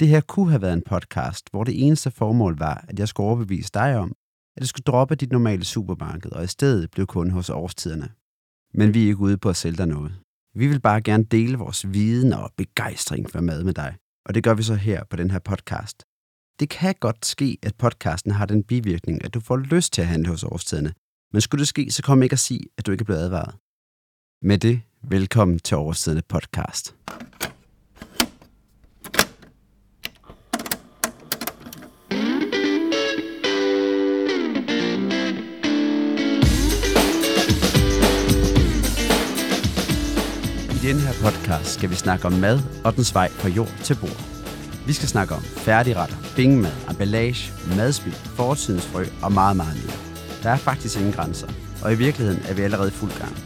Det her kunne have været en podcast, hvor det eneste formål var, at jeg skulle overbevise dig om, at du skulle droppe dit normale supermarked og i stedet blive kunde hos årstiderne. Men vi er ikke ude på at sælge dig noget. Vi vil bare gerne dele vores viden og begejstring for mad med dig. Og det gør vi så her på den her podcast. Det kan godt ske, at podcasten har den bivirkning, at du får lyst til at handle hos årstiderne. Men skulle det ske, så kom ikke at sige, at du ikke er blevet advaret. Med det, velkommen til Årstiderne podcast. Denne her podcast skal vi snakke om mad og dens vej fra jord til bord. Vi skal snakke om færdigretter, bingmad, emballage, madspild, fortidens frø og meget, meget mere. Der er faktisk ingen grænser, og i virkeligheden er vi allerede i fuld gang.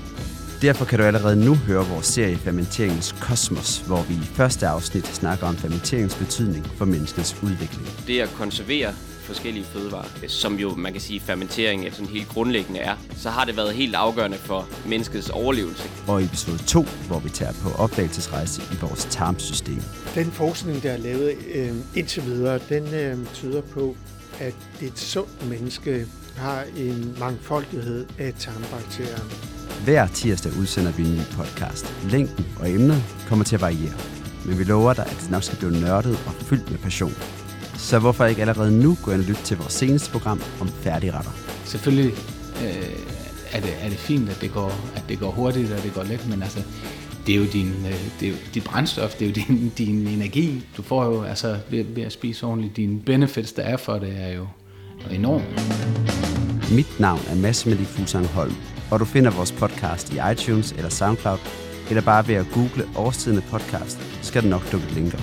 Derfor kan du allerede nu høre vores serie Fermenteringens Kosmos, hvor vi i første afsnit snakker om fermenteringens betydning for menneskets udvikling. Det at konservere forskellige fødevarer, som jo man kan sige fermentering er sådan helt grundlæggende er, så har det været helt afgørende for menneskets overlevelse. Og i episode 2, hvor vi tager på opdagelsesrejse i vores tarmsystem. Den forskning, der er lavet øh, indtil videre, den øh, tyder på, at et sundt menneske har en mangfoldighed af tarmbakterier. Hver tirsdag udsender vi en ny podcast. Længden og emnet kommer til at variere. Men vi lover dig, at det nok skal blive nørdet og fyldt med passion. Så hvorfor ikke allerede nu gå ind og lytte til vores seneste program om færdigretter? Selvfølgelig øh, er, det, er det fint, at det, går, at det går hurtigt og det går let, men altså, det er jo din, øh, det er jo dit brændstof, det er jo din, din energi. Du får jo altså ved, ved at spise ordentligt, dine benefits, der er for det, er jo enormt. Mit navn er Mads Mette Fusang Holm, og du finder vores podcast i iTunes eller SoundCloud, eller bare ved at google Årstidende podcast, skal der nok dukke linker.